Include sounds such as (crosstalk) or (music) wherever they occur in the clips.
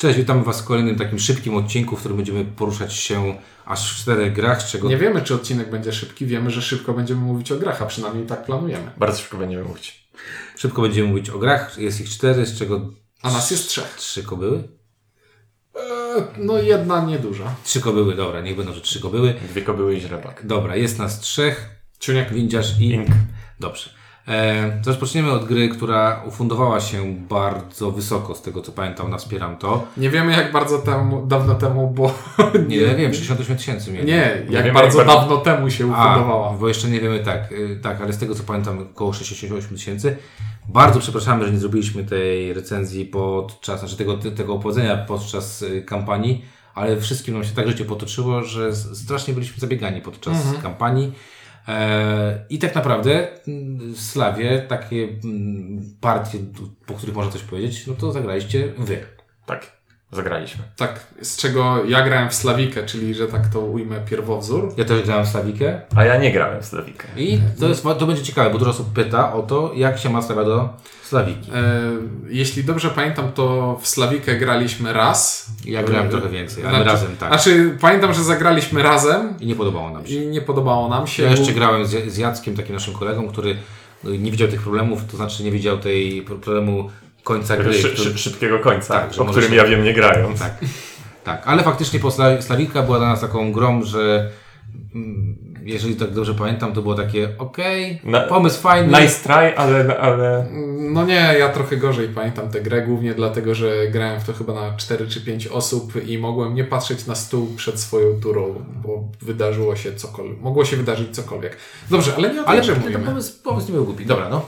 Cześć, witamy Was w kolejnym takim szybkim odcinku, w którym będziemy poruszać się aż w czterech grach, z czego... Nie wiemy, czy odcinek będzie szybki, wiemy, że szybko będziemy mówić o grach, a przynajmniej tak planujemy. Bardzo szybko będziemy mówić. Szybko będziemy mówić o grach, jest ich cztery, z czego... A nas jest trzech. Trzy kobyły? Eee, no jedna nieduża. Trzy kobyły, dobra, niech będą, że trzy kobyły. Dwie kobyły i źrebak. Dobra, jest nas trzech. Ciuniek. Windziarz i... Ink. Dobrze. E, rozpoczniemy od gry, która ufundowała się bardzo wysoko, z tego co pamiętam, na Wspieram to. Nie wiemy jak bardzo temu, dawno temu, bo... (laughs) Nie, nie wiem, 68 tysięcy mieli. Nie, jak bardzo jak bardzo- dawno temu się A, ufundowała. bo jeszcze nie wiemy tak, y, tak, ale z tego co pamiętam około 68 tysięcy. Bardzo przepraszamy, że nie zrobiliśmy tej recenzji podczas, znaczy tego, tego opowiedzenia podczas y, kampanii, ale wszystkim nam się tak życie potoczyło, że strasznie byliśmy zabiegani podczas kampanii. E, I tak naprawdę mm, w Slawie takie mm, partie, po których można coś powiedzieć, no to zagraliście wy. Tak, zagraliśmy. Tak, z czego ja grałem w Slawikę, czyli, że tak to ujmę, pierwowzór. Ja też grałem w Slawikę A ja nie grałem w Slawikę. i to, jest, to będzie ciekawe, bo dużo osób pyta o to, jak się ma Slawia do Slawiki. E, jeśli dobrze pamiętam, to w Slawikę graliśmy raz. Ja grałem E, trochę więcej, ale razem tak. Znaczy, pamiętam, że zagraliśmy razem I nie podobało nam się. i nie podobało nam się. Ja jeszcze grałem z, z Jackiem, takim naszym kolegą, który no, nie widział tych problemów, to znaczy nie widział tej pro- problemu końca gry. Szy, który- szy, szybkiego końca, Tak, o którym się- ja wiem nie grając. Tak, tak. Ale faktycznie po Sla- Slawika była dla nas taką grą, że mm, jeżeli tak dobrze pamiętam, to było takie okej, Na- pomysł fajny. Nice try, ale, ale No nie, ja trochę gorzej pamiętam tę grę, głównie dlatego, że grałem w to chyba na 4 czy 5 osób i mogłem nie patrzeć na stół przed swoją turą, bo wydarzyło się cokolwiek. Mogło się wydarzyć cokolwiek. Dobrze, ale nie o tej Ale ten mówimy. pomysł, pomysł nie był głupi. Dobra, no.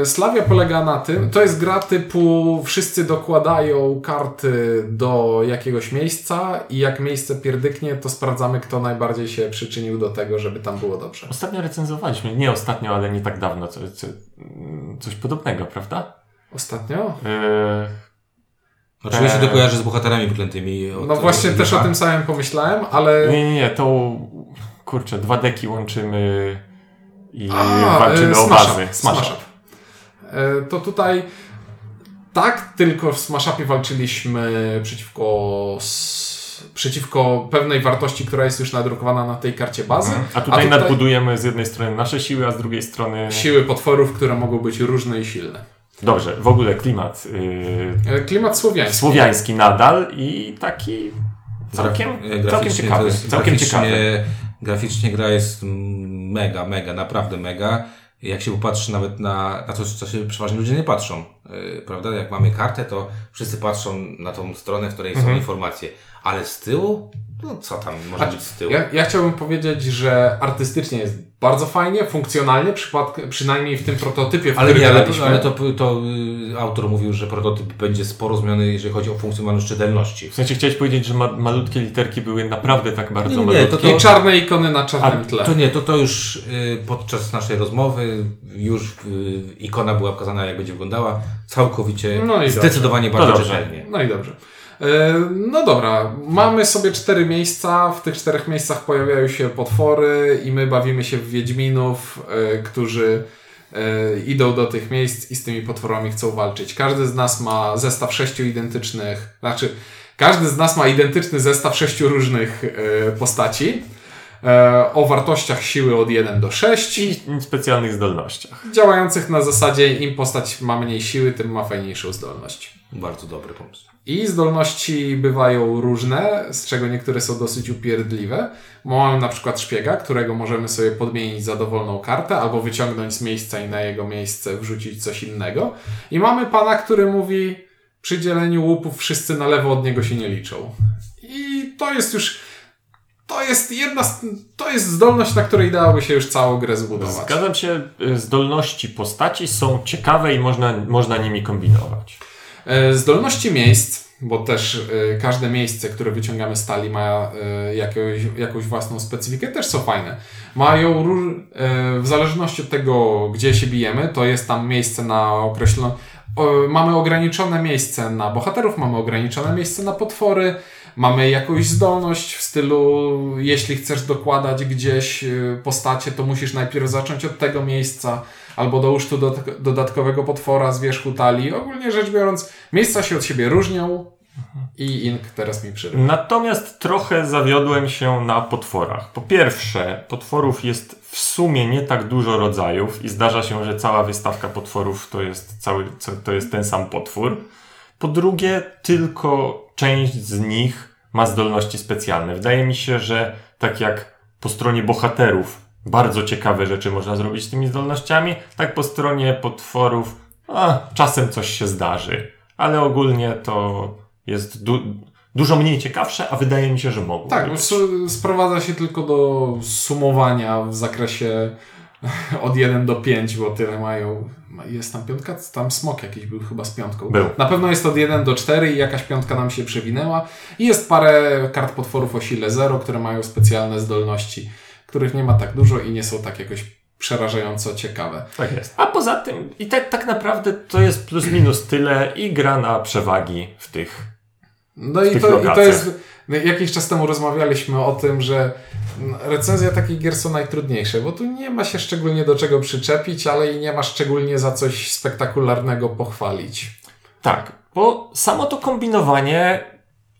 E, Slavia polega na tym, to jest gra typu wszyscy dokładają karty do jakiegoś miejsca i jak miejsce pierdyknie, to sprawdzamy, kto najbardziej się przyczynił do tego, żeby tam było dobrze. ostatnio recenzowaliśmy, nie ostatnio, ale nie tak dawno, co, co, coś podobnego, prawda? Ostatnio? Yy, Oczywiście Eee. to kojarzy z bohaterami wyklętymi. Od, No właśnie od też o tym samym pomyślałem, ale... nie, nie, nie, to kurczę, dwa deki łączymy i A, walczymy e, o bazy. Smash Smash Up. E, To tutaj tak, tylko w Smash Upie walczyliśmy przeciwko, s- przeciwko pewnej wartości, która jest już nadrukowana na tej karcie bazy. A tutaj, nadbudujemy z jednej strony nasze siły, a z drugiej strony... siły potworów, które mogą być różne i silne. Dobrze, w ogóle klimat yy, Klimat słowiański. słowiański nadal i taki całkiem, E, całkiem ciekawy. jest- Całkiem graficznie, ciekawy. Graficznie gra jest mega, mega, naprawdę mega. Jak się popatrzy nawet na, na to, co się przeważnie ludzie nie patrzą, yy, prawda? Jak mamy kartę, to wszyscy patrzą na tą stronę, w której są Mhm. informacje. Ale z tyłu? No co tam może być z tyłu? Ja, ja chciałbym powiedzieć, że artystycznie jest bardzo fajnie, funkcjonalnie, przynajmniej w tym prototypie, w Ale którym nie, ale, ale to, to y, autor mówił, że prototyp będzie sporo zmiany, jeżeli chodzi o funkcjonalność czytelności. W sensie chciałeś powiedzieć, że ma, malutkie literki były naprawdę tak bardzo Nie, nie, malutkie. to- I czarne ikony na czarnym A, tle. To nie, to, to już y, podczas naszej rozmowy już y, ikona była pokazana, jak będzie wyglądała. Całkowicie, No i zdecydowanie dobrze. bardziej To dobrze. czytelnie. No i dobrze. E, No dobra, mamy sobie cztery miejsca. W tych czterech miejscach pojawiają się potwory i my bawimy się w Wiedźminów, e, którzy e, idą do tych miejsc i z tymi potworami chcą walczyć. Każdy z nas ma zestaw sześciu identycznych, znaczy każdy z nas ma identyczny zestaw sześciu różnych postaci o wartościach siły od 1 do 6, I specjalnych zdolnościach. działających na zasadzie im postać ma mniej siły, tym ma fajniejszą zdolność. Bardzo dobry pomysł. I zdolności bywają różne, z czego niektóre są dosyć upierdliwe. Mamy na przykład szpiega, którego możemy sobie podmienić za dowolną kartę, albo wyciągnąć z miejsca i na jego miejsce wrzucić coś innego. I mamy pana, który mówi przy dzieleniu łupów wszyscy na lewo od niego się nie liczą. I to jest już... To jest jedna... To jest zdolność, na której dałoby się już całą grę zbudować. Zgadzam się, y, zdolności postaci są ciekawe i można, można nimi kombinować. E, Zdolności miejsc, bo też e, każde miejsce, które wyciągamy z talii ma e, jakąś, jakąś własną specyfikę, też są fajne. Mają w zależności od tego, gdzie się bijemy, to jest tam miejsce na określone. Mamy ograniczone miejsce na bohaterów, mamy ograniczone miejsce na potwory, mamy jakąś zdolność w stylu, jeśli chcesz dokładać gdzieś e, postacie, to musisz najpierw zacząć od tego miejsca, albo dołóż tu do, dodatkowego potwora z wierzchu talii. Ogólnie rzecz biorąc, miejsca się od siebie różnią I Ink teraz mi przyrył. Natomiast trochę zawiodłem się na potworach. Po pierwsze, potworów jest w sumie nie tak dużo rodzajów i zdarza się, że cała wystawka potworów to jest, cały, to jest ten sam potwór. Po drugie, tylko część z nich ma zdolności specjalne. Wydaje mi się, że tak jak po stronie bohaterów bardzo ciekawe rzeczy można zrobić z tymi zdolnościami, tak po stronie potworów a, czasem coś się zdarzy. Ale ogólnie to jest du- dużo mniej ciekawsze, a wydaje mi się, że mogło. Tak, być. sprowadza się tylko do sumowania w zakresie (laughs) od 1 do 5, bo tyle mają. Jest tam piątka? Tam smok jakiś był chyba z piątką. Był. Na pewno jest od 1 do 4 i jakaś piątka nam się przewinęła. I jest parę kart potworów o sile 0, które mają specjalne zdolności, których nie ma tak dużo i nie są tak jakoś przerażająco ciekawe. Tak jest. A poza tym, i tak, tak naprawdę to jest plus minus tyle i gra na przewagi w tych. No i tych to, i to jest. Jakiś czas temu rozmawialiśmy o tym, że mm, recenzja takich gier są najtrudniejsze, bo tu nie ma się szczególnie do czego przyczepić, ale i nie ma szczególnie za coś spektakularnego pochwalić. Tak, bo samo to kombinowanie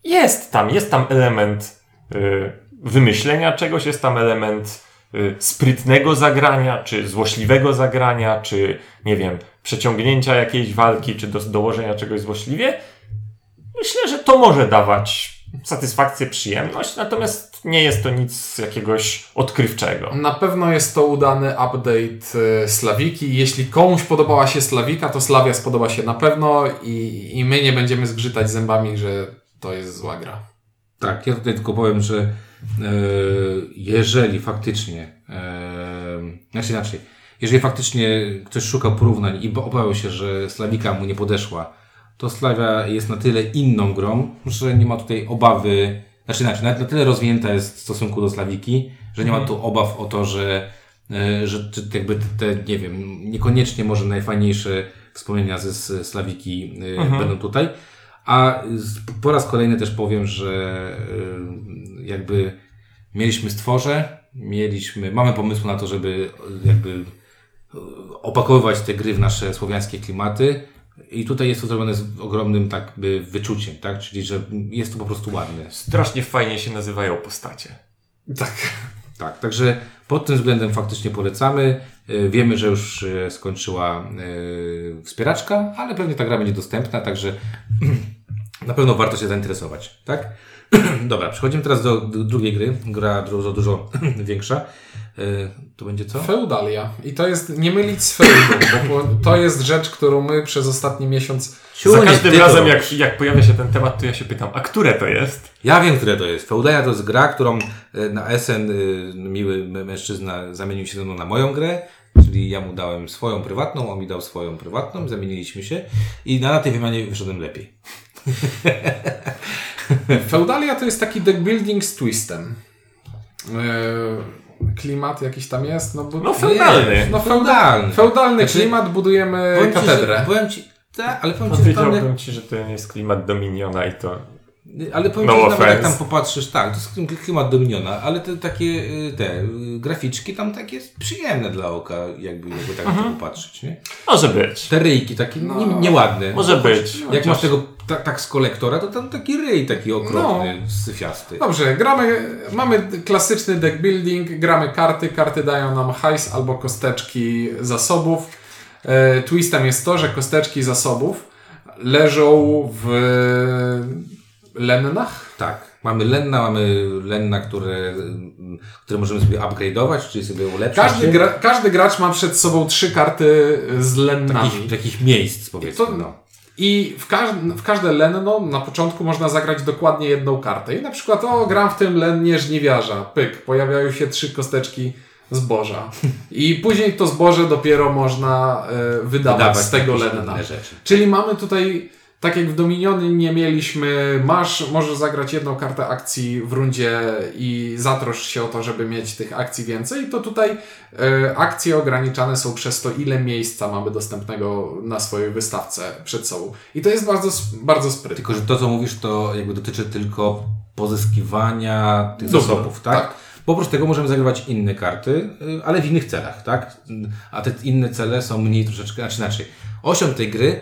jest tam. Jest tam element y, wymyślenia czegoś, jest tam element y, sprytnego zagrania, czy złośliwego zagrania, czy nie wiem, przeciągnięcia jakiejś walki, czy do, dołożenia czegoś złośliwie. Myślę, że to może dawać satysfakcję, przyjemność, natomiast nie jest to nic jakiegoś odkrywczego. Na pewno jest to udany update y, Slawiki. Jeśli komuś podobała się Slawika, to Slawia spodoba się na pewno i, i my nie będziemy zgrzytać zębami, że to jest zła gra. Tak, ja tutaj tylko powiem, że e, jeżeli faktycznie, e, znaczy inaczej, jeżeli faktycznie ktoś szukał porównań i bo- obawiał się, że Slawika mu nie podeszła, to Slavia jest na tyle inną grą, że nie ma tutaj obawy, znaczy inaczej, na, na tyle rozwinięta jest w stosunku do Slawiki, że nie ma tu obaw o to, że, e, że te, jakby te, nie wiem, niekoniecznie może najfajniejsze wspomnienia ze Slawiki e, będą tutaj. A po raz kolejny też powiem, że y, jakby mieliśmy stworze, mieliśmy, mamy pomysł na to, żeby jakby opakowywać te gry w nasze słowiańskie klimaty i tutaj jest to zrobione z ogromnym tak by wyczuciem, tak? Czyli, że jest to po prostu ładne. Strasznie fajnie się nazywają postacie. Tak. Tak, także pod tym względem faktycznie polecamy. Y, Wiemy, że już y, skończyła y, wspieraczka, ale pewnie ta gra będzie dostępna, także (clears throat) na pewno warto się zainteresować, tak? (clears throat) Dobra, przechodzimy teraz do, do drugiej gry. Gra dużo, dużo (clears throat) większa. Y, To będzie co? Feudalia. I to jest nie mylić z feudum, bo to jest rzecz, którą my przez ostatni miesiąc Za każdym razem, jak, jak pojawia się ten temat, to ja się pytam, a które to jest? Ja wiem, które to jest. Feudalia to jest gra, którą e, na SN y, miły mężczyzna zamienił się ze mną na moją grę, czyli ja mu dałem swoją prywatną, on mi dał swoją prywatną, zamieniliśmy się i na tej wymianie wyszedłem lepiej. Feudalia to jest taki deck building z twistem. Klimat jakiś tam jest. No, bo, No, feudalny. No, Feudalny. Feudalny Znaczy, klimat, budujemy Powiem ci, katedrę. że, powiem ci, tak, ale powiem ci, że tam, Powiedziałbym ci, że to jest klimat Dominiona i to... ale powiem No ci, że nawet jak tam popatrzysz, tak, to jest klim- klimat Dominiona, ale te takie, y, te y, graficzki tam takie przyjemne dla oka, jakby, jakby tak to popatrzeć, nie? Może być. Te ryjki takie No. nie, nieładne. Może być. Jak masz tego ta, tak z kolektora, to tam taki ryj taki okropny, syfiasty. Dobrze, gramy, mamy klasyczny deck building, gramy karty, karty dają nam hajs albo kosteczki zasobów. E, twistem jest to, że kosteczki zasobów leżą w lennach. Tak. Mamy Lenna, mamy Lenna, które, które możemy sobie upgrade'ować, czyli sobie ulepszać. Każdy, gra, każdy gracz ma przed sobą trzy karty z lennami. takich, takich miejsc, powiedzmy. To- no. I w, każ w każde lenno na początku można zagrać dokładnie jedną kartę. I na przykład, o, gram w tym lennie żniwiarza. Pyk, pojawiają się trzy kosteczki zboża. (laughs) I później to zboże dopiero można e, wydawać, Wydawać z tego lenna. Czyli mamy tutaj, tak jak w Dominiony nie mieliśmy, masz, możesz zagrać jedną kartę akcji w rundzie i zatrosz się o to, żeby mieć tych akcji więcej, to tutaj e, akcje ograniczane są przez to, ile miejsca mamy dostępnego na swojej wystawce przed sobą. I to jest bardzo, bardzo sprytne. Tylko, że to, co mówisz, to jakby dotyczy tylko pozyskiwania tych Dobra, zasobów, tak? tak. Bo oprócz tego możemy zagrywać inne karty, y, ale w innych celach, tak? A te inne cele są mniej troszeczkę, znaczy inaczej. Osią tej gry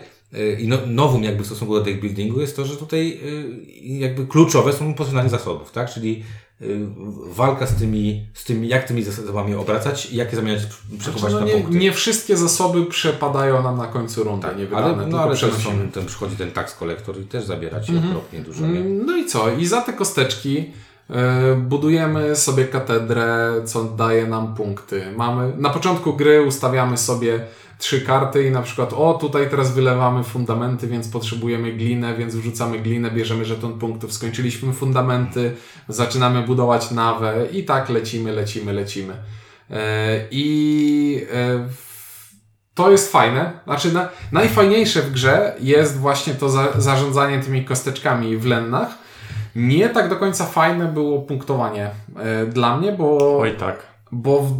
i no, nowum jakby w stosunku do deck buildingu jest to, że tutaj y, jakby kluczowe są pozycjonowanie zasobów, tak? Czyli y, walka z tymi, z tymi, jak tymi zasobami obracać i jak je zamieniać, przekuwać Znaczy, no na punkty. nie wszystkie zasoby przepadają nam na końcu rundy, nie wydane, ale, no, ale przenosimy. ten przychodzi ten tax kolektor i też zabiera ci Mhm. okropnie dużo. Nie? No i co? I za te kosteczki budujemy sobie katedrę, co daje nam punkty. Mamy na początku gry ustawiamy sobie trzy karty i na przykład o tutaj teraz wylewamy fundamenty, więc potrzebujemy glinę, więc wrzucamy glinę, bierzemy żeton punktów, skończyliśmy fundamenty, zaczynamy budować nawę i tak lecimy, lecimy, lecimy. E, I e, to jest fajne. Znaczy, na, najfajniejsze w grze jest właśnie to za, zarządzanie tymi kosteczkami w lennach. Nie tak do końca fajne było punktowanie e, dla mnie, bo, Oj tak. bo w,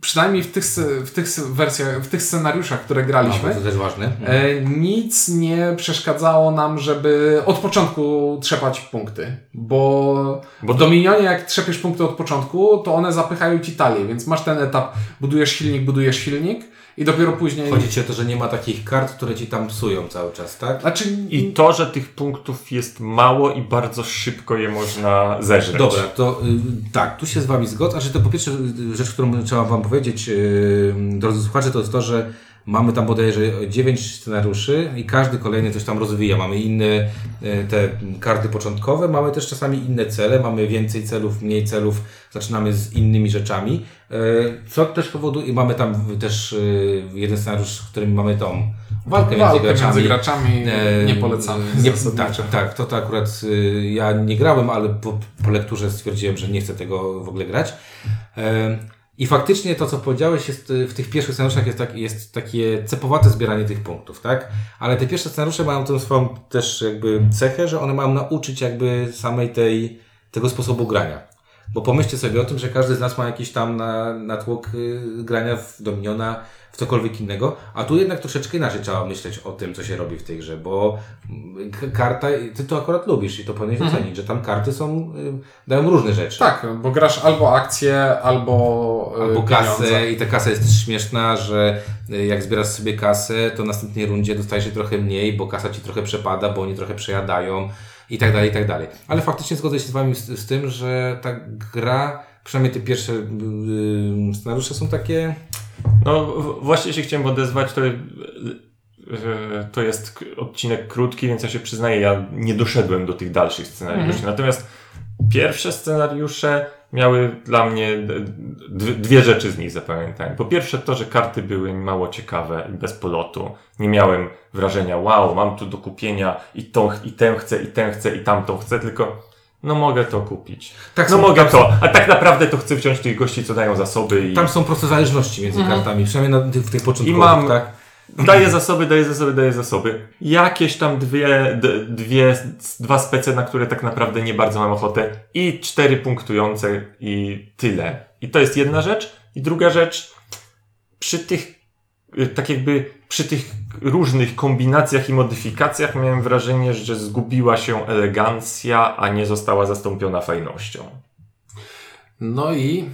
przynajmniej w tych, w tych wersjach, w tych scenariuszach, które No, graliśmy, to też ważne. e, nic nie przeszkadzało nam, żeby od początku trzepać punkty. Bo, Bo w Dominionie, jak trzepiesz punkty od początku, to one zapychają ci talię, więc masz ten etap, budujesz silnik, budujesz silnik i dopiero później... Chodzi ci o to, że nie ma takich kart, które ci tam psują cały czas, tak? Znaczy, I to, że tych punktów jest mało i bardzo szybko je można zeżreć. Dobra, to y, tak, tu się z Wami zgodzę. Znaczy, to po pierwsze y, rzecz, którą trzeba Wam powiedzieć, y, drodzy słuchacze, to jest to, że mamy tam bodajże 9 scenariuszy i każdy kolejny coś tam rozwija. Mamy inne y, te karty początkowe, mamy też czasami inne cele, mamy więcej celów, mniej celów, zaczynamy z innymi rzeczami, y, co też powoduje, i mamy tam też y, jeden scenariusz, w którym mamy tą walkę, walkę między graczami. między graczami E, nie polecamy. Nie, tak, tak, to, to akurat ja nie grałem, ale po, po lekturze stwierdziłem, że nie chcę tego w ogóle grać. I faktycznie to, co powiedziałeś, jest y, w tych pierwszych scenariuszach jest, tak, jest takie cepowate zbieranie tych punktów, tak? Ale te pierwsze scenariusze mają tą swoją też jakby cechę, że one mają nauczyć jakby samej tej, tego sposobu grania. Bo pomyślcie sobie o tym, że każdy z nas ma jakiś tam na, natłok y, grania w Dominiona, w cokolwiek innego, a tu jednak troszeczkę inaczej trzeba myśleć o tym, co się robi w tej grze, bo mm, karta, ty to akurat lubisz i to powinieneś docenić, że tam karty są, y, dają różne rzeczy. Tak, bo grasz albo akcję, albo, e, Albo pieniądze. kasę i ta kasa jest też śmieszna, że y, jak zbierasz sobie kasę, to w następnej rundzie dostajesz jej trochę mniej, bo kasa ci trochę przepada, bo oni trochę przejadają i tak dalej, i tak dalej. Ale faktycznie zgodzę się z Wami z, z tym, że ta gra, przynajmniej te pierwsze y, scenariusze są takie... No właśnie się chciałem odezwać, to, to jest odcinek krótki, więc ja się przyznaję, ja nie doszedłem do tych dalszych scenariuszy. Natomiast pierwsze scenariusze miały dla mnie dwie rzeczy z nich zapamiętałem. Po pierwsze to, że karty były mało ciekawe i bez polotu. Nie miałem wrażenia, wow, mam tu do kupienia i tą, i tę chcę, i tę chcę, i tamtą chcę, tylko no mogę to kupić. Tak no są- mogę to, a tak naprawdę to chcę wziąć tych gości, co dają zasoby i... Tam są proste zależności między kartami, przynajmniej na w tych początkowych, I mam- tak? Daję zasoby, daję zasoby, daję zasoby. Jakieś tam dwie, dwie, dwa spece, na które tak naprawdę nie bardzo mam ochotę. I cztery punktujące i tyle. I to jest jedna rzecz. I druga rzecz, przy tych, y, tak jakby przy tych różnych kombinacjach i modyfikacjach miałem wrażenie, że zgubiła się elegancja, a nie została zastąpiona fajnością. No i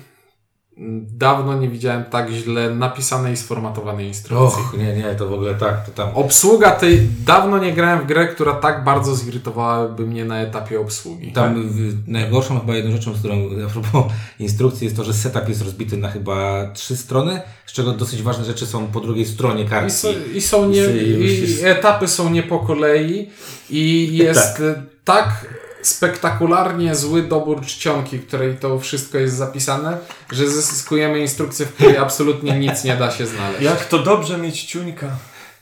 dawno nie widziałem tak źle napisanej i sformatowanej instrukcji. Och, nie, nie, to w ogóle tak, to tam... Obsługa tej... Dawno nie grałem w grę, która tak bardzo zirytowałaby mnie na etapie obsługi. Tam w, najgorszą chyba jedną rzeczą, z którą a propos instrukcji jest to, że setup jest rozbity na chyba trzy strony, z czego dosyć ważne rzeczy są po drugiej stronie I, kartki. so, I są nie, I- i etapy są nie po kolei i (laughs) jest tak. tak spektakularnie zły dobór czcionki, w której to wszystko jest zapisane, że zyskujemy instrukcję, w której absolutnie nic nie da się znaleźć. Jak to dobrze mieć ciuńka.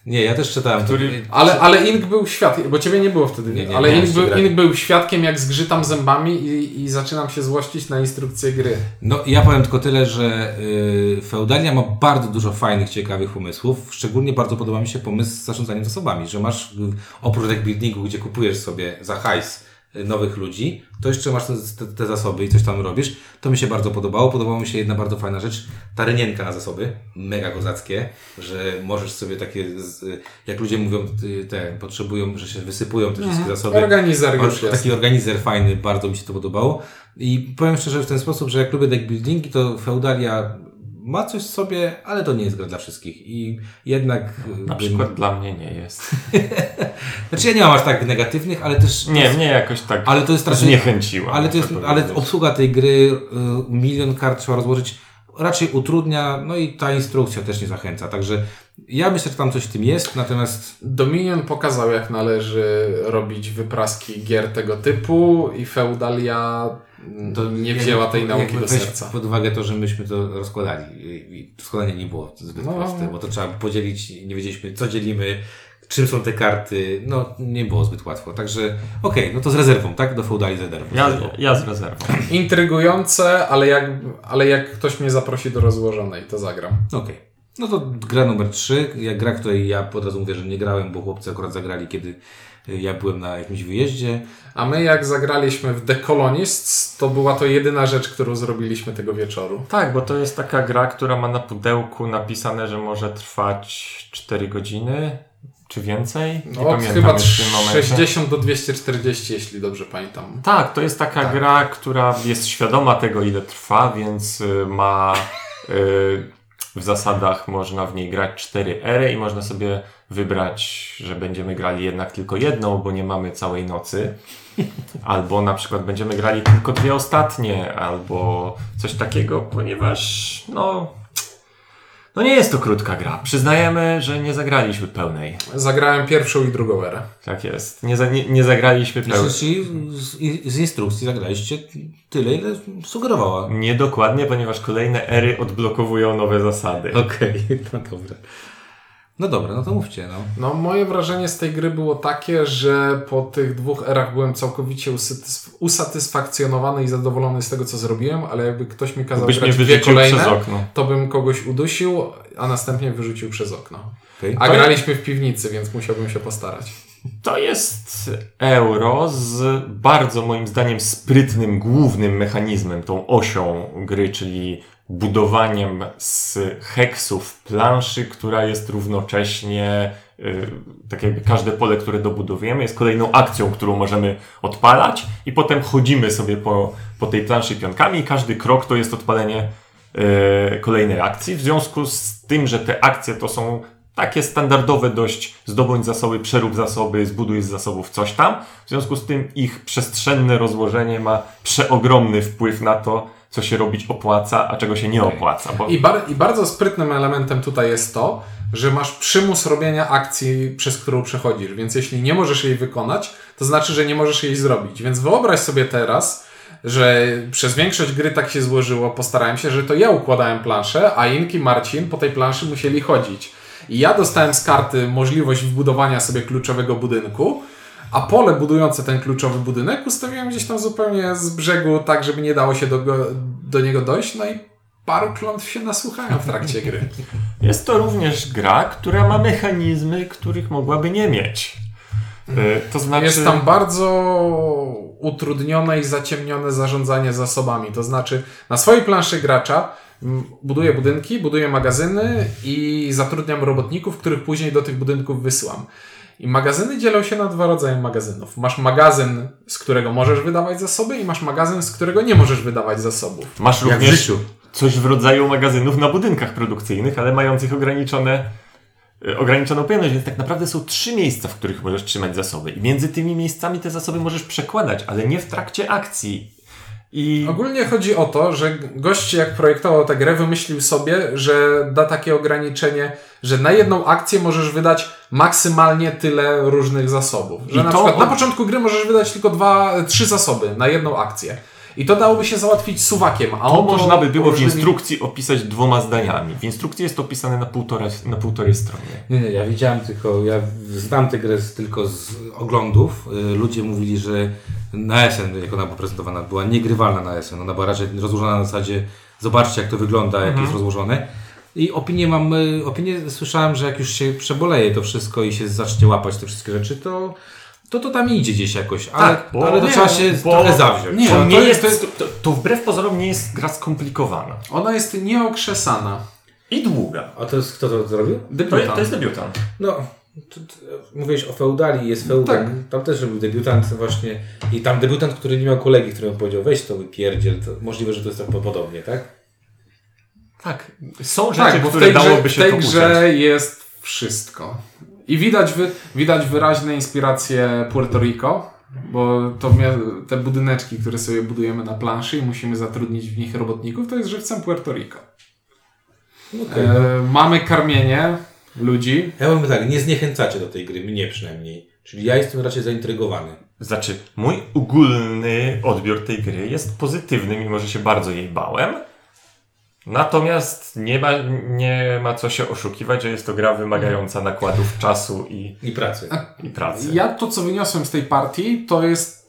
Nie, ja też czytałem. Który- Ale, ale Ink był świadkiem, bo ciebie nie było wtedy, Nie, nie, ale nie, Ink był. Ink był świadkiem, jak zgrzytam zębami i, i zaczynam się złościć na instrukcję gry. No, ja powiem tylko tyle, że y, Feudalia ma bardzo dużo fajnych, ciekawych pomysłów. Szczególnie bardzo podoba mi się pomysł z zarządzaniem zasobami, że masz y, oprócz deck buildingu, gdzie kupujesz sobie za hajs y, nowych ludzi, to jeszcze masz te, te, te zasoby i coś tam robisz. To mi się bardzo podobało. Podobała mi się jedna bardzo fajna rzecz, ta rynienka na zasoby, mega kozackie, że możesz sobie takie, z, jak ludzie mówią, y, te potrzebują, że się wysypują te wszystkie zasoby. Organizer już Or- jest. Taki organizer fajny, bardzo mi się to podobało. I powiem szczerze w ten sposób, że jak lubię deck buildingi, to Feudalia ma coś w sobie, ale to nie jest gra dla wszystkich. I jednak... Na bym- przykład dla mnie nie jest. (laughs) Znaczy ja nie mam aż tak negatywnych, ale też... Nie, mnie jakoś tak Ale to jest raczej- zniechęciła. Ale, to jest, ale obsługa tej gry, y, milion kart trzeba rozłożyć, raczej utrudnia, no i ta instrukcja też nie zachęca. Także ja myślę, że tam coś w tym jest, natomiast Dominion pokazał, jak należy robić wypraski gier tego typu i Feudalia to nie wzięła tej nauki do serca. pod uwagę to, że myśmy to rozkładali i i składanie nie było zbyt No. proste, bo to trzeba podzielić, nie wiedzieliśmy co dzielimy, czym są te karty, no nie było zbyt łatwo. Także okej, no to z rezerwą, tak? Do feudali z rezerwą. Ja, ja z rezerwą. Intrygujące, ale jak, ale jak ktoś mnie zaprosi do rozłożonej, to zagram. Okej. No to gra numer 3, jak gra, której ja od razu mówię, że nie grałem, bo chłopcy akurat zagrali, kiedy y, ja byłem na jakimś wyjeździe. A my jak zagraliśmy w The Colonists, to była to jedyna rzecz, którą zrobiliśmy tego wieczoru. Tak, bo to jest taka gra, która ma na pudełku napisane, że może trwać 4 godziny, czy więcej. Nie No, pamiętam chyba już w tym momencie. 60 do 240, jeśli dobrze pamiętam. Tak, to jest taka Tak. gra, która jest świadoma tego, ile trwa, więc y, ma y, w zasadach można w niej grać 4 ery i można sobie wybrać, że będziemy grali jednak tylko jedną, bo nie mamy całej nocy. Albo na przykład będziemy grali tylko dwie ostatnie, albo coś takiego, ponieważ no, no nie jest to krótka gra. Przyznajemy, że nie zagraliśmy pełnej. Zagrałem pierwszą i drugą erę. Tak jest. Nie, za, nie, nie zagraliśmy pełnej. Czyli z, i- z instrukcji zagraliście tyle, ile sugerowała. Niedokładnie, ponieważ kolejne ery odblokowują nowe zasady. Okej, (laughs) no dobra. No dobra, no to mówcie, no. No, moje wrażenie z tej gry było takie, że po tych dwóch erach byłem całkowicie usatysf- usatysfakcjonowany i zadowolony z tego, co zrobiłem, ale jakby ktoś mi kazał Byś grać dwie kolejne, przez okno. to bym kogoś udusił, a następnie wyrzucił przez okno. Okej. A To- graliśmy w piwnicy, więc musiałbym się postarać. To jest euro z bardzo moim zdaniem sprytnym, głównym mechanizmem, tą osią gry, czyli budowaniem z heksów planszy, która jest równocześnie, y, tak jakby każde pole, które dobudowujemy, jest kolejną akcją, którą możemy odpalać i potem chodzimy sobie po, po tej planszy pionkami i każdy krok to jest odpalenie y, kolejnej akcji. W związku z tym, że te akcje to są takie standardowe dość zdobądź zasoby, przerób zasoby, zbuduj z zasobów coś tam. W związku z tym ich przestrzenne rozłożenie ma przeogromny wpływ na to, co się robić opłaca, a czego się nie opłaca. Bo I, bar- I bardzo sprytnym elementem tutaj jest to, że masz przymus robienia akcji, przez którą przechodzisz, więc jeśli nie możesz jej wykonać, to znaczy, że nie możesz jej zrobić. Więc wyobraź sobie teraz, że przez większość gry tak się złożyło, postarałem się, że to ja układałem planszę, a Inki Marcin po tej planszy musieli chodzić. I ja dostałem z karty możliwość wbudowania sobie kluczowego budynku, a pole budujące ten kluczowy budynek ustawiłem gdzieś tam zupełnie z brzegu, tak żeby nie dało się do, go, do niego dojść, no i paru klątw się nasłuchałem w trakcie gry. (laughs) jest to również gra, która ma mechanizmy, których mogłaby nie mieć. Y, To znaczy... Jest tam bardzo utrudnione i zaciemnione zarządzanie zasobami. To znaczy, na swojej planszy gracza mm, buduję budynki, buduję magazyny i zatrudniam robotników, których później do tych budynków wysyłam. I magazyny dzielą się na dwa rodzaje magazynów. Masz magazyn, z którego możesz wydawać zasoby, i masz magazyn, z którego nie możesz wydawać zasobów. Masz Jak w również życiu. coś w rodzaju magazynów na budynkach produkcyjnych, ale mających ograniczone, y, ograniczoną pojemność, więc tak naprawdę są trzy miejsca, w których możesz trzymać zasoby. I między tymi miejscami te zasoby możesz przekładać, ale nie w trakcie akcji. I Ogólnie chodzi o to, że gość jak projektował tę grę, wymyślił sobie, że da takie ograniczenie, że na jedną akcję możesz wydać maksymalnie tyle różnych zasobów. Że I na to przykład na początku gry możesz wydać tylko dwa, trzy zasoby na jedną akcję. I to dałoby się załatwić suwakiem, a to on można by było w różnymi- instrukcji opisać dwoma zdaniami. W instrukcji jest to opisane na półtorej, na półtorej strony. Nie, nie, ja widziałem tylko, ja znam tę grę tylko z oglądów. Y, Ludzie mówili, że na SN, jak ona była prezentowana, była niegrywalna na SN. Ona była raczej rozłożona na zasadzie, zobaczcie jak to wygląda, jak jest rozłożone. I opinię mam, y, opinię słyszałem, że jak już się przeboleje to wszystko i się zacznie łapać te wszystkie rzeczy, to to, to tam idzie gdzieś jakoś, ale, Tak, bo- ale to nie, trzeba się bo- trochę zawziąć. nie, To, nie to jest, jest- to, to wbrew pozorom nie jest gra skomplikowana. Ona jest nieokrzesana. I długa. A to jest, kto to zrobił? To, Debiutant. to jest debiutant. No, mówiłeś o feudali, jest feudal. Tak. Tam też był debiutant właśnie. I tam debiutant, który nie miał kolegi, który mu powiedział, weź to wypierdziel. To możliwe, że to jest tak podobnie, tak? Tak, są rzeczy, Tak, bo w które tej grze, dałoby w się tej grze uciąć. jest wszystko. I widać, wy, widać wyraźne inspiracje Puerto Rico, bo to te budyneczki, które sobie budujemy na planszy i musimy zatrudnić w nich robotników, to jest żywcem Puerto Rico. Okej. E, mamy karmienie ludzi. Ja mówię tak, nie zniechęcacie do tej gry, mnie przynajmniej. Czyli ja jestem raczej zaintrygowany. Znaczy, mój ogólny odbiór tej gry jest pozytywny, mimo że się bardzo jej bałem. Natomiast nie ma, nie ma co się oszukiwać, że jest to gra wymagająca nakładów czasu i, I pracy. i pracy. Ja to, co wyniosłem z tej partii, to jest.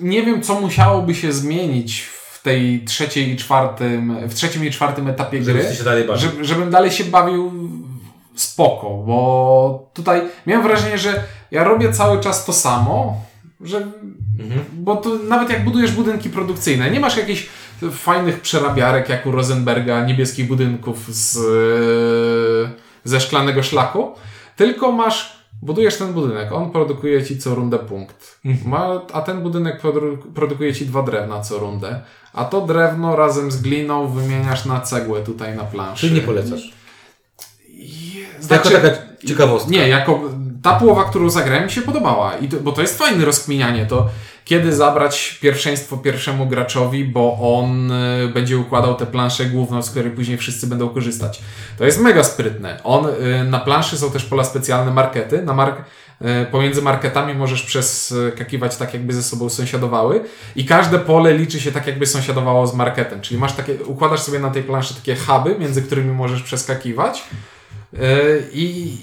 Nie wiem, co musiałoby się zmienić w tej trzeciej i czwartym, w trzecim i czwartym etapie gry. Się dalej. Żeby, żebym dalej się bawił spoko, bo tutaj miałem wrażenie, że ja robię cały czas to samo, że Mhm. bo to nawet jak budujesz budynki produkcyjne, nie masz jakichś fajnych przerabiarek jak u Rosenberga, niebieskich budynków z, ze szklanego szlaku, tylko masz, budujesz ten budynek, on produkuje ci co rundę punkt, Ma, a ten budynek produ- produkuje ci dwa drewna co rundę, a to drewno razem z gliną wymieniasz na cegłę tutaj na planszy. Czyli nie polecasz. Je- Jako Znaczy, taka ciekawostka. nie, jako ta połowa, którą zagrałem mi się podobała, I to, bo to jest fajne rozkminianie, to kiedy zabrać pierwszeństwo pierwszemu graczowi, bo on y, będzie układał tę planszę główną, z której później wszyscy będą korzystać. To jest mega sprytne. On, y, na planszy są też pola specjalne, markety. Na mark y, pomiędzy marketami możesz przeskakiwać tak, jakby ze sobą sąsiadowały i każde pole liczy się tak, jakby sąsiadowało z marketem. Czyli masz takie, układasz sobie na tej planszy takie huby, między którymi możesz przeskakiwać i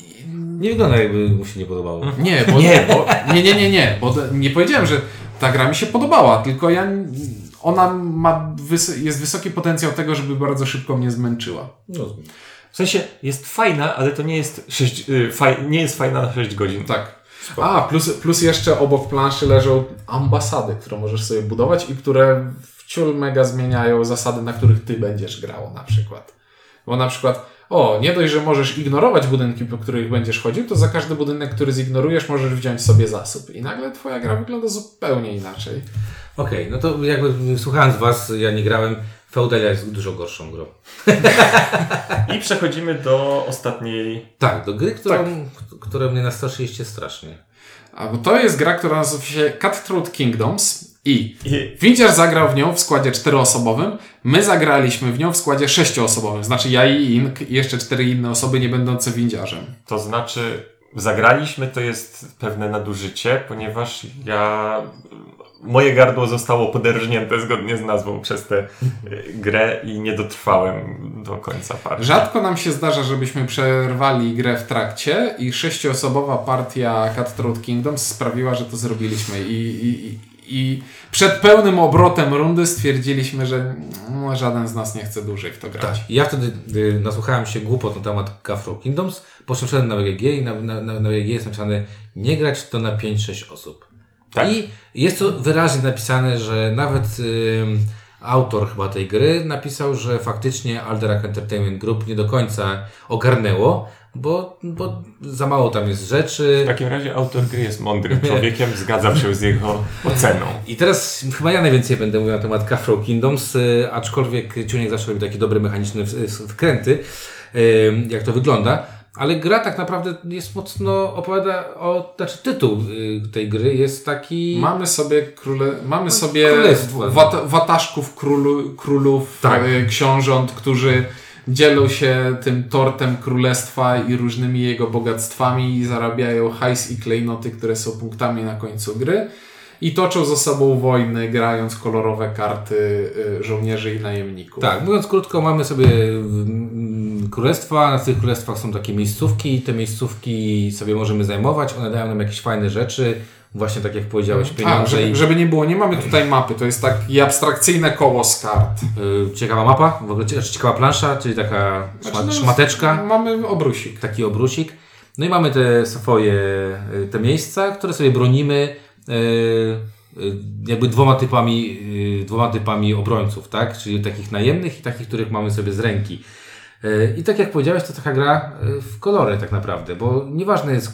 Nie wygląda jakby mu się nie podobało. nie, bo, nie, bo, nie, nie, nie, nie, bo nie powiedziałem, że ta gra mi się podobała, tylko ja, ona ma, wys, jest wysoki potencjał tego, żeby bardzo szybko mnie zmęczyła. No, W sensie jest fajna, ale to nie jest, 6, y, faj, nie jest fajna na 6 godzin. Tak. A, plus, plus jeszcze obok planszy leżą ambasady, które możesz sobie budować i które w ciul mega zmieniają zasady, na których ty będziesz grał na przykład. Bo na przykład, o, nie dość, że możesz ignorować budynki, po których będziesz chodził, to za każdy budynek, który zignorujesz, możesz wziąć sobie zasób. I nagle twoja gra wygląda zupełnie inaczej. Okej, no to jakby słuchając Was, ja nie grałem. Feudalia jest dużo gorszą grą. I przechodzimy do ostatniej. Tak, do gry, którą, Tak. która mnie nastraszyliście strasznie. A bo to jest gra, która nazywa się Cutthroat Kingdoms i Winciarz zagrał w nią w składzie czteroosobowym, my zagraliśmy w nią w składzie sześcioosobowym, znaczy ja i Ink i jeszcze cztery inne osoby nie będące windziarzem. to znaczy, zagraliśmy to jest pewne nadużycie, ponieważ ja. Moje gardło zostało poderżnięte zgodnie z nazwą przez tę y, grę i nie dotrwałem do końca partii. Rzadko nam się zdarza, żebyśmy przerwali grę w trakcie i sześcioosobowa partia Cutthroat Kingdoms sprawiła, że to zrobiliśmy i, i, i- przed pełnym obrotem rundy stwierdziliśmy, że no, żaden z nas nie chce dłużej w to grać. Tak. Ja wtedy y, nasłuchałem się głupot na temat Cutthroat Kingdoms, poszedłem na WGG i na, na, na, WGG jest napisane nie grać to na 5-6 osób. Tak. I jest to wyraźnie napisane, że nawet ym, autor chyba tej gry napisał, że faktycznie Alderac Entertainment Group nie do końca ogarnęło, bo, bo za mało tam jest rzeczy. W takim razie autor gry jest mądrym (laughs) człowiekiem, zgadzam się z jego oceną. I teraz chyba ja najwięcej będę mówił na temat Cutthroat Kingdoms, y, aczkolwiek Ciunek zawsze robi takie dobre mechaniczne w- wkręty, y, jak to wygląda. Ale gra tak naprawdę jest mocno opowiada o, znaczy tytuł y, tej gry jest taki... Mamy sobie króle, mamy sobie królestwo. wat, wataszków królu, królów, Tak. e, książąt, którzy dzielą się tym tortem królestwa i różnymi jego bogactwami i zarabiają hajs i klejnoty, które są punktami na końcu gry i toczą ze sobą wojny, grając kolorowe karty e, żołnierzy i najemników. Tak, mówiąc krótko, mamy sobie królestwa, na tych królestwach są takie miejscówki, te miejscówki sobie możemy zajmować, one dają nam jakieś fajne rzeczy, właśnie tak jak powiedziałeś, A, pieniądze żeby, i żeby nie było, nie mamy tutaj mapy, to jest takie abstrakcyjne koło z kart. y, ciekawa mapa, w ogóle cie- ciekawa plansza, czyli taka Znaczy, no, szmateczka. Mamy obrusik. taki obrusik. No i mamy te swoje, y, te miejsca, które sobie bronimy y, jakby dwoma typami, dwoma typami obrońców, tak? Czyli takich najemnych i takich, których mamy sobie z ręki. Y, I tak jak powiedziałeś, to taka gra y, w kolory tak naprawdę, bo nieważne jest,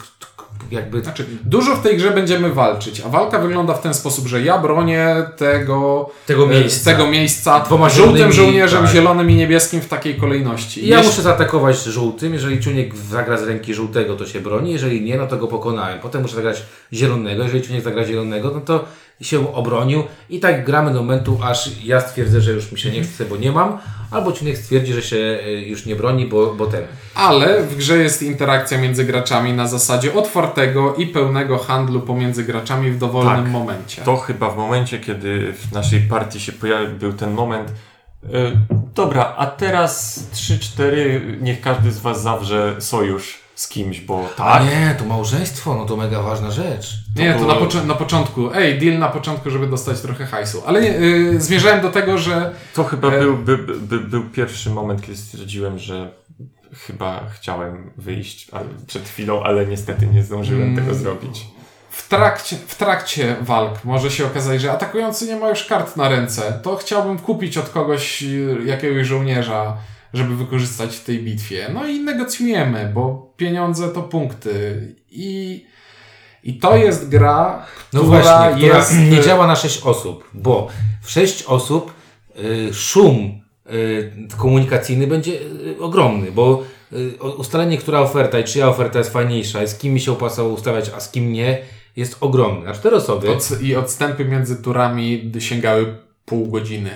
jakby... Znaczy, dużo w tej grze będziemy walczyć, a walka wygląda w ten sposób, że ja bronię tego, Tego e, miejsca. tego miejsca Dwoma żółtym zielonymi, żołnierzem, tak. zielonym i niebieskim w takiej kolejności. I ja Jeśli- muszę zaatakować żółtym, jeżeli ciuniek zagra z ręki żółtego, to się broni, jeżeli nie, no to go pokonałem. Potem muszę zagrać zielonego, jeżeli ciuniek zagra zielonego, no to się obronił i tak gramy do momentu, aż ja stwierdzę, że już mi się nie chce, bo nie mam, albo ciuniek stwierdzi, że się y, już nie broni, bo, bo ten. Ale w grze jest interakcja między graczami na zasadzie otwartego i pełnego handlu pomiędzy graczami w dowolnym Tak. momencie. To chyba w momencie, kiedy w naszej partii się pojawił był ten moment. y, dobra, a teraz 3-4, niech każdy z Was zawrze sojusz z kimś, bo A tak. nie, to małżeństwo, no to mega ważna rzecz. Nie, to było- na, począ- na początku. Ej, deal na początku, żeby dostać trochę hajsu. Ale nie, y, zmierzałem do tego, że To chyba E- był, by, by, był pierwszy moment, kiedy stwierdziłem, że chyba chciałem wyjść ale przed chwilą, ale niestety nie zdążyłem Mm. tego zrobić. w trakcie, w trakcie walk może się okazać, że atakujący nie ma już kart na ręce. To chciałbym kupić od kogoś y, jakiegoś żołnierza, żeby wykorzystać w tej bitwie. No i negocjujemy, bo pieniądze to punkty. I, i to jest gra, No która właśnie, która jest... nie y, działa na 6 osób, bo w 6 osób y, szum y, komunikacyjny będzie y, ogromny, bo y, ustalenie, która oferta i czyja oferta jest fajniejsza, i z kim mi się opłacało ustawiać, a z kim nie, jest ogromny. Na 4 osoby, Od, I odstępy między turami sięgały pół godziny.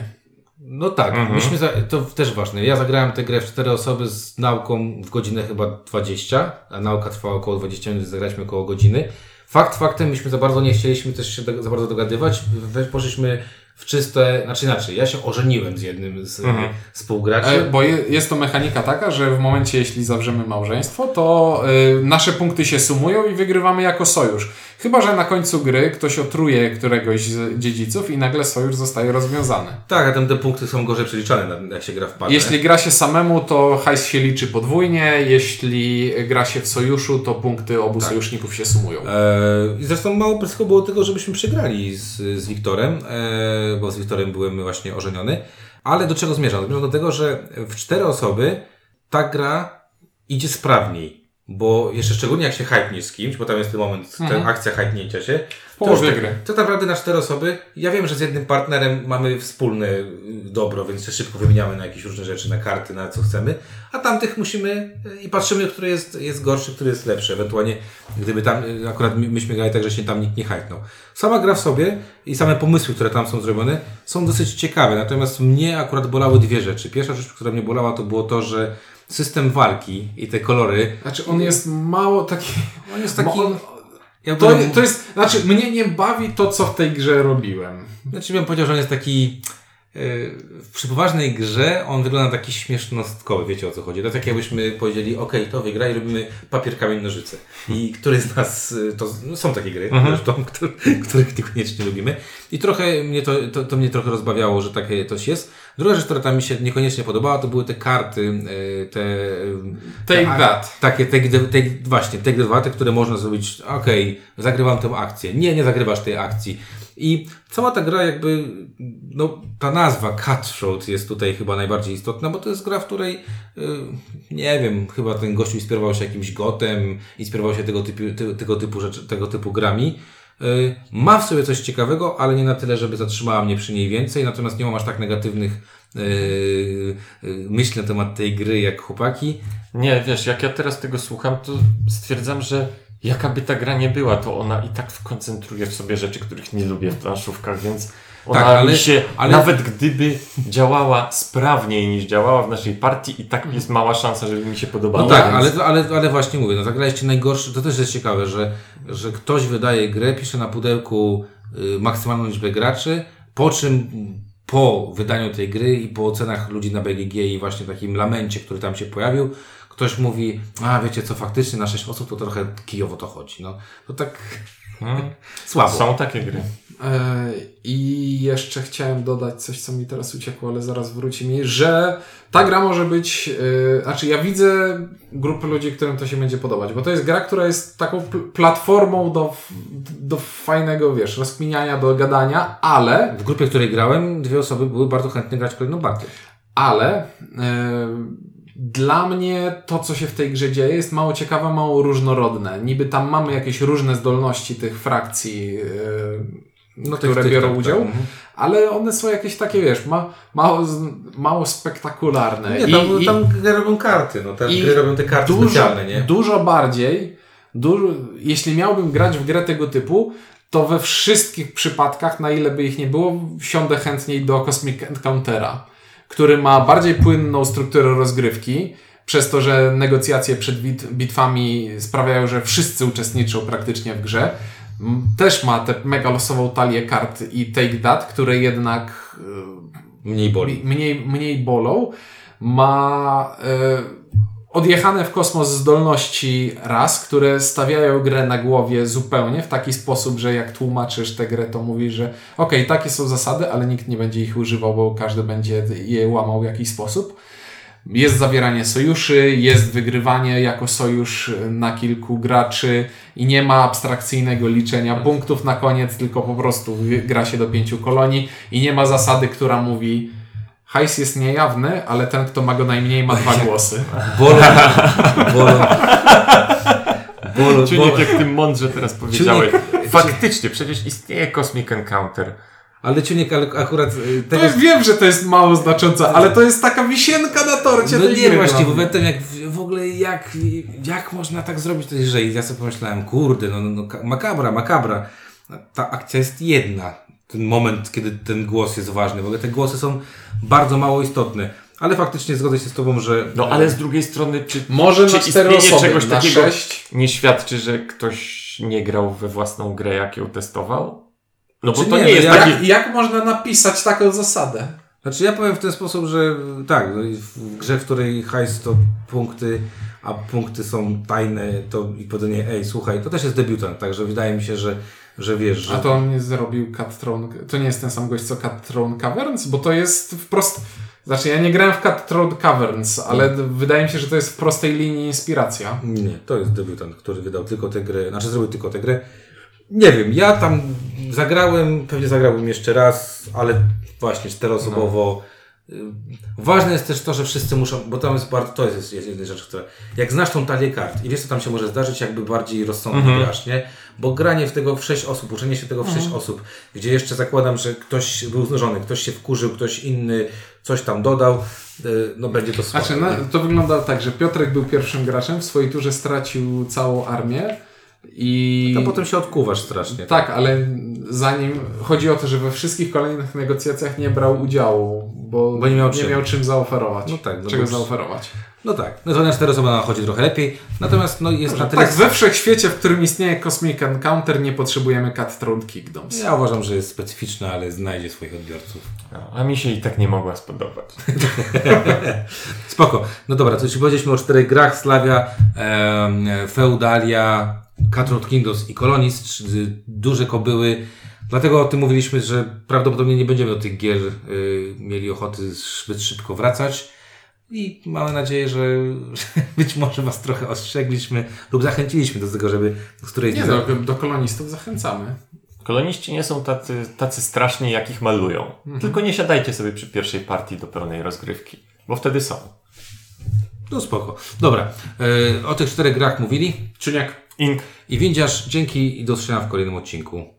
No tak, Mhm. myśmy za, to też ważne. Ja zagrałem tę grę w 4 osoby z nauką w godzinę chyba 20, a nauka trwała około 20 minut, zagraliśmy około godziny. Fakt faktem, myśmy za bardzo nie chcieliśmy też się do, za bardzo dogadywać. Poszliśmy w czyste, znaczy inaczej, ja się ożeniłem z jednym z Mhm. współgraczy. E, Bo je, jest to mechanika taka, że w momencie, jeśli zawrzemy małżeństwo, to y, nasze punkty się sumują i wygrywamy jako sojusz. Chyba, że na końcu gry ktoś otruje któregoś z dziedziców i nagle sojusz zostaje rozwiązany. Tak, a tam te punkty są gorzej przeliczane, jak się gra w parę. Jeśli gra się samemu, to hajs się liczy podwójnie, jeśli gra się w sojuszu, to punkty obu Tak. sojuszników się sumują. E, I zresztą mało blisko było tego, żebyśmy przegrali z, z Wiktorem, e, bo z Wiktorem byłem właśnie ożeniony. Ale do czego zmierzam? Zmierzam do tego, że w cztery osoby ta gra idzie sprawniej. Bo jeszcze szczególnie jak się hypniesz z kimś, bo tam jest ten moment, Mhm. ta akcja hypnięcia się. W połowie już gry. To naprawdę na cztery osoby. Ja wiem, że z jednym partnerem mamy wspólne y, dobro, więc się szybko wymieniamy na jakieś różne rzeczy, na karty, na co chcemy. A tamtych musimy y, i patrzymy, który jest, jest gorszy, który jest lepszy. Ewentualnie, gdyby tam, y, akurat my- myśmy grali tak, że się tam nikt nie hypnął. Sama gra w sobie i same pomysły, które tam są zrobione, są dosyć ciekawe. Natomiast mnie akurat bolały dwie rzeczy. Pierwsza rzecz, która mnie bolała, to było to, że system walki i te kolory, Znaczy on jest mało taki... on jest taki... on, jakby, to, to jest... Znaczy mnie nie bawi to, co w tej grze robiłem. Znaczy bym powiedział, że on jest taki. Przy poważnej grze on wygląda taki śmiesznostkowy, wiecie o co chodzi. To tak jakbyśmy powiedzieli, okej, to wygra i robimy papier, kamień, nożyce. I który z nas, y, to no, są takie gry, zresztą, (laughs) które, których niekoniecznie lubimy. I trochę mnie to, to, to mnie trochę rozbawiało, że takie coś jest. Druga rzecz, która tam mi się niekoniecznie podobała, to były te karty, yy, te... yy, Take te- that. Takie, take, take, właśnie, take dwa, te, które można zrobić, okej, zagrywam tę akcję. Nie, nie zagrywasz tej akcji. I cała ta gra jakby, no ta nazwa Cutthroat jest tutaj chyba najbardziej istotna, bo to jest gra, w której, y, nie wiem, chyba ten gościu inspirował się jakimś gotem, inspirował się tego typu, ty, tego typu rzeczy, tego typu grami. Y, Ma w sobie coś ciekawego, ale nie na tyle, żeby zatrzymała mnie przy niej więcej, natomiast nie mam aż tak negatywnych y, y, myśli na temat tej gry jak chłopaki. Nie, wiesz, jak ja teraz tego słucham, to stwierdzam, że jaka by ta gra nie była, to ona i tak koncentruje w sobie rzeczy, których nie lubię w planszówkach, więc ona Tak, ale- mi się, ale- nawet gdyby działała sprawniej niż działała w naszej partii, i tak jest mała szansa, żeby mi się podobała. No tak, Więc- ale, ale, ale właśnie mówię, no zagraliście najgorszy, to też jest ciekawe, że, że ktoś wydaje grę, pisze na pudełku y, maksymalną liczbę graczy, po czym po wydaniu tej gry i po ocenach ludzi na BGG i właśnie takim lamencie, który tam się pojawił, ktoś mówi, a wiecie co, faktycznie na 6 osób to trochę kijowo to chodzi. No, to tak (laughs) Hmm. słabo. Są takie gry. E, I jeszcze chciałem dodać coś, co mi teraz uciekło, ale zaraz wróci mi, że ta gra może być, e, znaczy ja widzę grupy ludzi, którym to się będzie podobać, bo to jest gra, która jest taką pl- platformą do, do fajnego, wiesz, rozkminiania, do gadania, ale, W grupie, w której grałem, dwie osoby były bardzo chętne grać kolejną partię. ale e, dla mnie to, co się w tej grze dzieje, jest mało ciekawe, mało różnorodne. Niby tam mamy jakieś różne zdolności tych frakcji, yy, No, które tych- biorą tak, udział, tak, mhm. ale one są jakieś takie, wiesz, ma, mało, mało spektakularne. Nie, tam, tam gry robią karty, no i gry robią te karty dużo, specjalne, nie? Dużo bardziej, dużo, jeśli miałbym grać w grę tego typu, to we wszystkich przypadkach, na ile by ich nie było, wsiądę chętniej do Cosmic Encountera, który ma bardziej płynną strukturę rozgrywki, przez to, że negocjacje przed bit bitwami sprawiają, że wszyscy uczestniczą praktycznie w grze. Też ma tę mega losową talię kart i Take That, które jednak y, Mniej boli. mniej, mniej bolą, ma e, odjechane w kosmos zdolności raz, które stawiają grę na głowie zupełnie w taki sposób, że jak tłumaczysz tę grę, to mówisz, że okej, takie są zasady, ale nikt nie będzie ich używał, bo każdy będzie je łamał w jakiś sposób. Jest zawieranie sojuszy, jest wygrywanie jako sojusz na kilku graczy i nie ma abstrakcyjnego liczenia punktów na koniec, tylko po prostu gra się do pięciu kolonii i nie ma zasady, która mówi hajs jest niejawny, ale ten, kto ma go najmniej, ma dwa (laughs) głosy. Bolą, Czujnik, bolą. jak ty mądrze teraz powiedziałeś. Faktycznie, przecież istnieje Cosmic Encounter. Ale Ciuniek, ale akurat y, To tego... ja wiem, że to jest mało znaczące, ale to jest taka wisienka na torcie No nie, właśnie, pamiętam jak w- ogóle jak, jak można tak zrobić i ja sobie pomyślałem, kurde, no, no, no ka- makabra, makabra. Ta akcja jest jedna. Ten moment, kiedy ten głos jest ważny. W ogóle te głosy są bardzo mało istotne. Ale faktycznie zgodzę się z Tobą, że... No ale z drugiej strony, czy, Może czy istnienie osoby, czegoś na takiego sześć. nie świadczy, że ktoś nie grał we własną grę, jak ją testował? No bo Czy to nie, nie, no jest ja- taki... Jak, jak można napisać taką zasadę? Znaczy ja powiem w ten sposób, że tak, no w grze, w której hajs to punkty, a punkty są tajne, to i powiedzenie, ej, słuchaj, to też jest debiutant, także wydaje mi się, że, że wiesz, że... A to on nie zrobił Cut Throne, to nie jest ten sam gość co Cut Throne Caverns, bo to jest wprost, znaczy ja nie grałem w Cut Throne Caverns, ale d- wydaje mi się, że to jest w prostej linii inspiracja. Nie, to jest debiutant, który wydał tylko tę grę, znaczy zrobił tylko tę grę. Nie wiem, ja tam zagrałem, pewnie zagrałbym jeszcze raz, ale właśnie czteroosobowo. Y, Ważne jest też to, że wszyscy muszą, bo tam jest bardzo, to jest, jest jedna rzecz, która, jak znasz tą talię kart i wiesz, co tam się może zdarzyć, jakby bardziej rozsądnie grasz, nie? Bo granie w tego w sześć osób, uczenie się tego w sześć osób, gdzie jeszcze zakładam, że ktoś był znużony, ktoś się wkurzył, ktoś inny coś tam dodał, y, no będzie to słabe. Znaczy, no, to wyglądało tak, że Piotrek był pierwszym graczem, w swojej turze stracił całą armię i... To potem się odkuwasz strasznie. Tak, ale zanim chodzi o to, że we wszystkich kolejnych negocjacjach nie brał udziału, bo, Bo nie miał czym. czym zaoferować. No tak, no czego zaoferować. No tak, no to na cztery osoby chodzi trochę lepiej, natomiast no jest na tyle... Tak, we wszechświecie, w którym istnieje Cosmic Encounter, nie potrzebujemy Cutthroat Kingdoms. Ja uważam, że jest specyficzna, ale znajdzie swoich odbiorców. No, a mi się i tak nie mogła spodobać. (laughs) Spoko. No dobra, to jeśli powiedzieliśmy o czterech grach, Slavia, em, Feudalia, Cutthroat Kingdoms i Colonist, duże kobyły. Dlatego o tym mówiliśmy, że prawdopodobnie nie będziemy do tych gier y, mieli ochoty zbyt szybko wracać. I mamy nadzieję, że, że (laughs) być może Was trochę ostrzegliśmy lub zachęciliśmy do tego, żeby z którejś Nie, do, do kolonistów zachęcamy. Koloniści nie są tacy, tacy straszni, jak ich malują. Tylko nie siadajcie sobie przy pierwszej partii do pełnej rozgrywki, bo wtedy są. No spoko. Dobra, y, o tych czterech grach mówili. Czyli jak Ink. I Windziarz, dzięki i do usłyszenia w kolejnym odcinku.